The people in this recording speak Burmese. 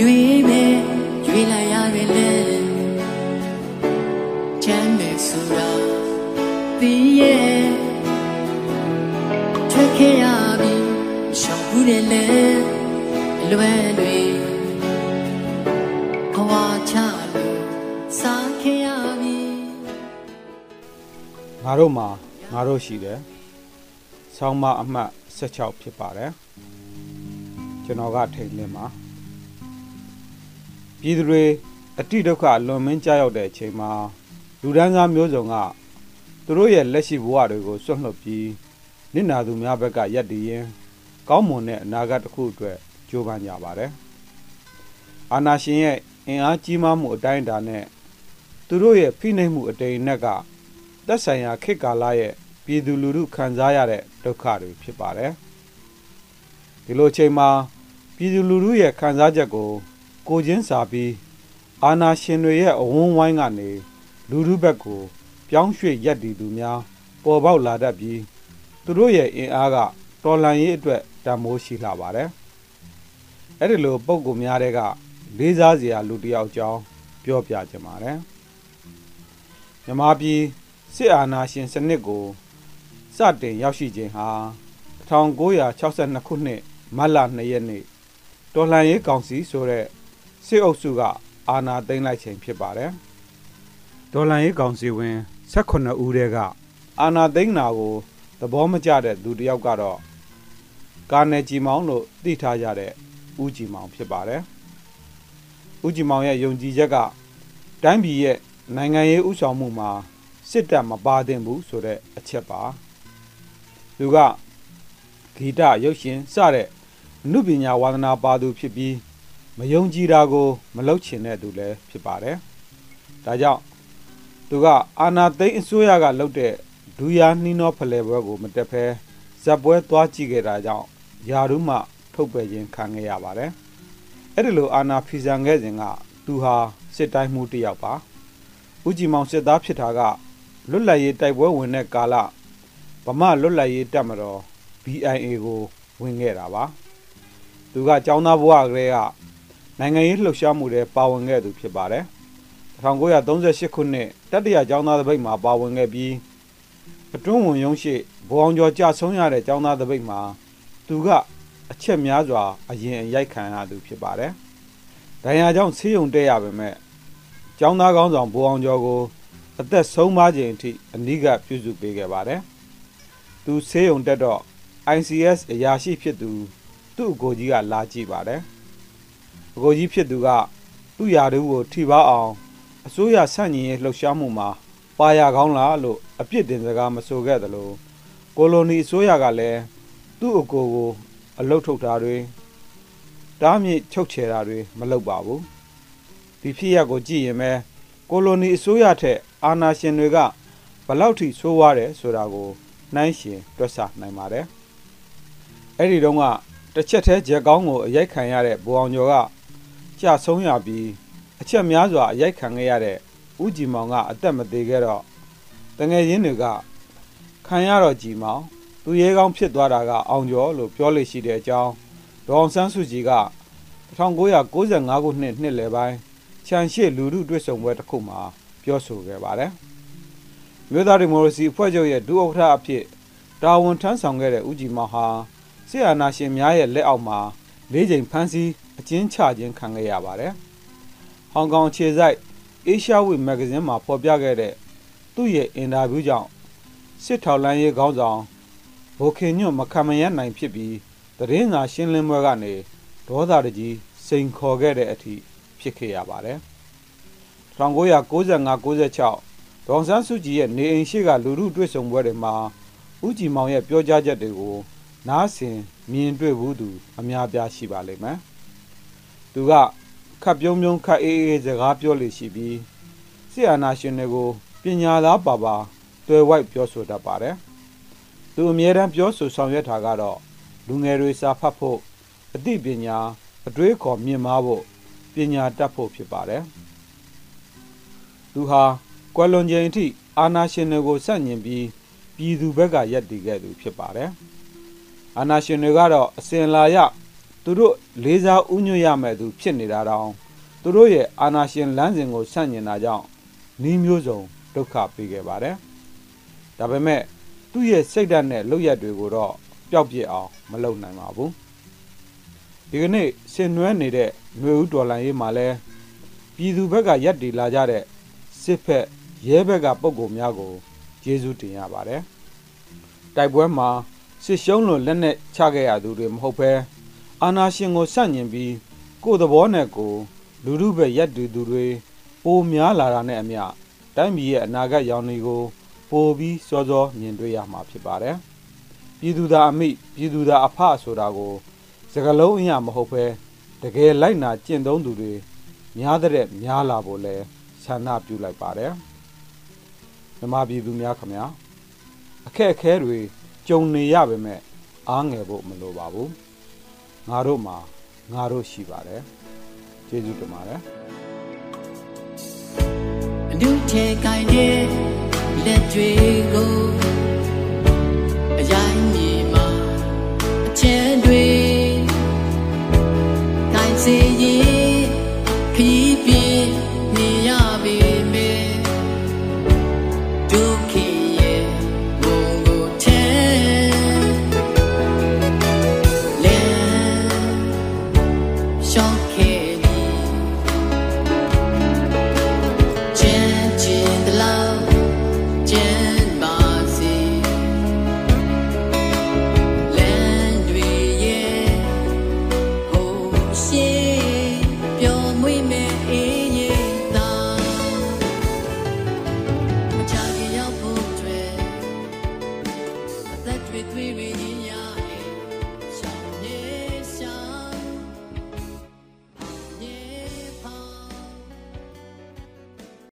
ရွေးပဲရွေးလိုက်ရတယ်လေချမ်းမယ်ဆိုတာဒီရဲ့ထွက်ခဲ့ရပြီရှောင်ဘူးတယ်လေလွယ်တွေဘဝချလို့စားခဲ့ရပြီငါတို့မှာငါတို့ရှိတယ်ဆောင်းမအမှတ်16ဖြစ်ပါတယ်ကျွန်တော်ကထိန်လင်းပါ ပြည်သူတွေအတိဒုက္ခလွန်မင်းကြောက်ရောက်တဲ့အချိန်မှာလူဒန်းစားမျိုးစုံကသူတို့ရဲ့လက်ရှိဘဝတွေကိုစွန့်လွတ်ပြီးနစ်နာသူများဘက်ကရက်တည်ရင်ကောင်းမွန်တဲ့အနာဂတ်တစ်ခုအတွက်ကြိုးပမ်းကြပါတယ်အာနာရှင်ရဲ့အင်အားကြီးမားမှုအတိုင်းအတာနဲ့သူတို့ရဲ့ဖိနှိပ်မှုအတိမ်အနက်ကသက်ဆိုင်ရာခေတ်ကာလရဲ့ပြည်သူလူထုခံစားရတဲ့ဒုက္ခတွေဖြစ်ပါတယ်ဒီလိုအချိန်မှာပြည်သူလူထုရဲ့ခံစားချက်ကို ကိုချင်းစာပြီးအာနာရှင်တွေရဲ့အဝန်းဝိုင်းကနေလူထုဘက်ကိုပြောင်းရွှေ့ရက်တည်သူများ ပေါ်ပေါက်လာတတ်ပြီးသူတို့ရဲ့အင်အားကတော်လှန်ရေးအတွက်တန်မိုးရှိလာပါတယ်အဲ့ဒီလိုပုံကူများတဲ့ကလေးစားစရာလူတစ်ယောက်အကြောင်းပြောပြချင်ပါတယ်မြမပြည်စစ်အာဏာရှင်စနစ်ကိုစတင်ရောက်ရှိခြင်းဟာ1962ခုနှစ်မတ်လ2ရက်နေ့တော်လှန်ရေးကောင်စီဆိုတဲ့ စစ်အုပ်စုကအာဏာသိမ်းလိုက်ခြင်းဖြစ်ပါတယ်။တော်လှန်ရေးကောင်စီဝင်18ဦးတဲကအာဏာသိမ်းတာကိုသဘောမကျတဲ့သူတစ်ယောက်ကတော့ကာနယ်ဂျီမောင်လို့သိထားကြတဲ့ဦးဂျီမောင်ဖြစ်ပါတယ်။ဦးဂျီမောင်ရဲ့ယုံကြည်ချက်ကတိုင်းပြည်ရဲ့နိုင်ငံရေးဥဆောင်မှုမှာစစ်တပ်မပါသင့်ဘူးဆိုတဲ့အချက်ပါသူကဂီတရုပ်ရှင်စတဲ့အမှုပညာဝါသနာပါသူဖြစ်ပြီး မယုံကြည်တာကို မလုပ်ချင်တဲ့သူလည်းဖြစ်ပါတယ်ဒါကြောင့်သူကအာနာသိန်းအစိုးရကလုပ်တဲ့ဒူယာနှီးနှောဖလှယ်ပွဲကိုမတက်ဖဲဇက်ပွဲသွားကြည့်ခဲ့တာကြောင့်ယာရုမှထုတ်ပယ်ခြင်းခံခဲ့ရပါတယ်အဲ့ဒီလိုအာနာဖီဆန်ခဲ့စဉ်ကသူဟာစစ်တိုင်းမှုတစ်ယောက်ပါဦးကြည်မောင်စစ်သားဖြစ်တာကလွတ်လပ်ရေးတိုက်ပွဲဝင်တဲ့ကာလဗမာလွတ်လပ်ရေးတပ်မတော် BIA ကိုဝင်ခဲ့တာပါသူကចောင်းသားဘဝကလေးက နိုင်ငံရေးလှုပ်ရှားမှုတွေပါဝင်ခဲ့သူဖြစ်ပါတယ်1938ခုနှစ်တတိယကျောင်းသားသပိတ်မှာပါဝင်ခဲ့ပြီးအတွင်းဝင်ရုံးရှိဘုံအောင်ကျော်ကြဆုံးရတဲ့ကျောင်းသားသပိတ်မှာသူကအချက်များစွာအရင်ရိုက်ခံရသူဖြစ်ပါတယ်ဒဏ်ရာကြောင့်ဆေးရုံတက်ရပေမဲ့ကျောင်းသားကောင်းဆောင်ဘိုးအောင်ကျော်ကို အသက်ဆုံးပါခြင်းအထိအနိကပြုစုပေးခဲ့ပါတယ်။သူဆေးရုံတက်တော့ ICS အရာရှိဖြစ်သူ သူ့အကိုကြီးကလာကြည့်ပါတယ်။ အကိုကြီးဖြစ်သူကသူ့ယာတူကိုထိပါအောင်အစိုးရဆန့်ကျင်ရေးလှုပ်ရှားမှုမှာပါရကောင်းလားလို့အပြစ်တင်စကားမဆိုခဲ့သလိုကိုလိုနီအစိုးရကလည်းသူ့အကိုကို အလုတ်ထုတ်တာတွေတားမြစ်ချုပ်ချယ်တာတွေမလုပ်ပါဘူး။ဒီဖြစ်ရပ်ကိုကြည့်ရင်ပဲကိုလိုနီအစိုးရထက်အာဏာရှင်တွေကဘလောက်ထိဆိုးွားတယ်ဆိုတာကိုနှိုင်းရှင်တွက်ဆနိုင်ပါတယ်။အဲ့ဒီတုန်းကတစ်ချက်သေးဂျက်ကောင်းကိုအရိုက်ခံရတဲ့ဘူအောင်ကျော်က ကြာဆုံးရပြီးအချက်များစွာအရိုက်ခံခဲ့ရတဲ့ဥကြည်မောင်ကအသက်မသေးခဲ့တော့တငယ်ချင်းတွေကခံရတော့ကြည်မောင်သူရဲကောင်းဖြစ်သွားတာကအောင်ကျော်လို့ပြောလို့ရှိတဲ့အကြောင်းဒေါအောင်ဆန်းစုကြည်က1995ခုနှစ်နှစ်လယ်ပိုင်းခြံရှိလူမှုတွေ့ဆုံပွဲတစ်ခုမှာပြောဆိုခဲ့ပါတယ်။မြို့သားဒီမိုကရေစီအဖွဲ့ချုပ်ရဲ့ဒုဥက္ကဋ္ဌအဖြစ်တာဝန်ထမ်းဆောင်ခဲ့တဲ့ဦးကြည်မောင်ဟာဆီအာနာရှင်များရဲ့လက်အောက်မှာ လေးချိန်ဖမ်းဆီးအကျဉ်းချခြင်းခံခဲ့ရပါတယ်။ဟောင်ကောင်ခြေစိုက် Asia Week Magazine မှာဖော်ပြခဲ့တဲ့သူ့ရဲ့အင်တာဗျူးကြောင့်စစ်ထောက်လန်းရေးခေါင်းဆောင်ဘိုခင်ညွတ်မခံမရနိုင်ဖြစ်ပြီးသတင်းစာရှင်းလင်းပွဲကနေဒေါသတကြီးစိန်ခေါ်ခဲ့တဲ့အထိဖြစ်ခဲ့ရပါတယ်။1995-96ဒေါန်ဆန်းစုကြည်ရဲ့နေအိမ်ရှိကလူမှုတွေ့ဆုံပွဲတွေမှာဦးကြည်မောင်ရဲ့ပြောကြားချက်တွေကို နားဆင်မြင်တွေ့ဘူးသူ အများပြားရှိပါလိမ့်မယ်။သူကခပ်ပြုံးပြုံးခပ်အေးအေးစကားပြောလို့ရှိပြီးဆီအာနာရှင်တွေကိုပညာသားပါပါတွေ့ဝိုက်ပြောဆိုတတ်ပါတယ်။သူအမြဲတမ်းပြောဆိုဆောင်ရွက်တာကတော့လူငယ်တွေစာဖတ်ဖို့အသိပညာအတွေးခေါ်မြင့်မားဖို့ပညာတတ်ဖို့ဖြစ်ပါတယ်။သူဟာကွယ်လွန်ချိန်အထိအာနာရှင်တွေကိုစန့်ကျင်ပြီးပြည်သူဘက်ကရက်တည်ခဲ့သူဖြစ်ပါတယ်။ အာနာရှင်တွေကတော့အစဉ်လာရသူတို့လေးစားဥညွတ်ရမဲ့သူဖြစ်နေတာတောင်သူတို့ရဲ့အာနာရှင်လမ်းစဉ်ကိုဆန့်ကျင်တာကြောင့်နှီးမျိုးစုံဒုက္ခပေးခဲ့ပါတယ်ဒါပေမဲ့သူ့ရဲ့စိတ်ဓာတ်နဲ့လုပ်ရက်တွေကိုတော့ပျောက်ပြစ်အောင်မလုပ်နိုင်ပါဘူးဒီကနေ့ဆင်နွှဲနေတဲ့ຫນွေဦးတော်လန်ရေးမှာလဲပြည်သူဘက်ကရက်တည်လာကြတဲ့စစ်ဖက်ရဲဘက်ကပုံကုများကိုကျေးဇူးတင်ရပါတယ်တိုက်ပွဲမှာ စစ်ရှုံးလို့လက်နဲ့ချခဲ့ရသူတွေမဟုတ်ဘဲအာနာရှင်ကိုဆန့်ကျင်ပြီးကိုယ်သဘောနဲ့ကိုယ်လူလူပဲရက်တူသူတွေပိုများလာတာနဲ့အမျှတိုင်းပြည်ရဲ့အနာဂတ်ရောင်တွေကိုပိုပြီးစောစောမြင်တွေ့ရမှာဖြစ်ပါတယ်ပြည်သူသားအမိပြည်သူသားအဖဆိုတာကိုစကလုံးအရာမဟုတ်ဘဲတကယ်လိုက်နာကျင့်သုံးသူတွေများတဲ့များလာဖို့လဲဆန္ဒပြုလိုက်ပါတယ်မြမပြည်သူများခမညာအခက်အခဲတွေ ကြုံနေရပါမယ်အားငယ်ဖို့မလိုပါဘူးငါတို့မှာငါတို့ရှိပါတယ်ကျေးဇူးတင်ပါတယ်အနုထဲကိုင်းတဲ့လက်တွေကို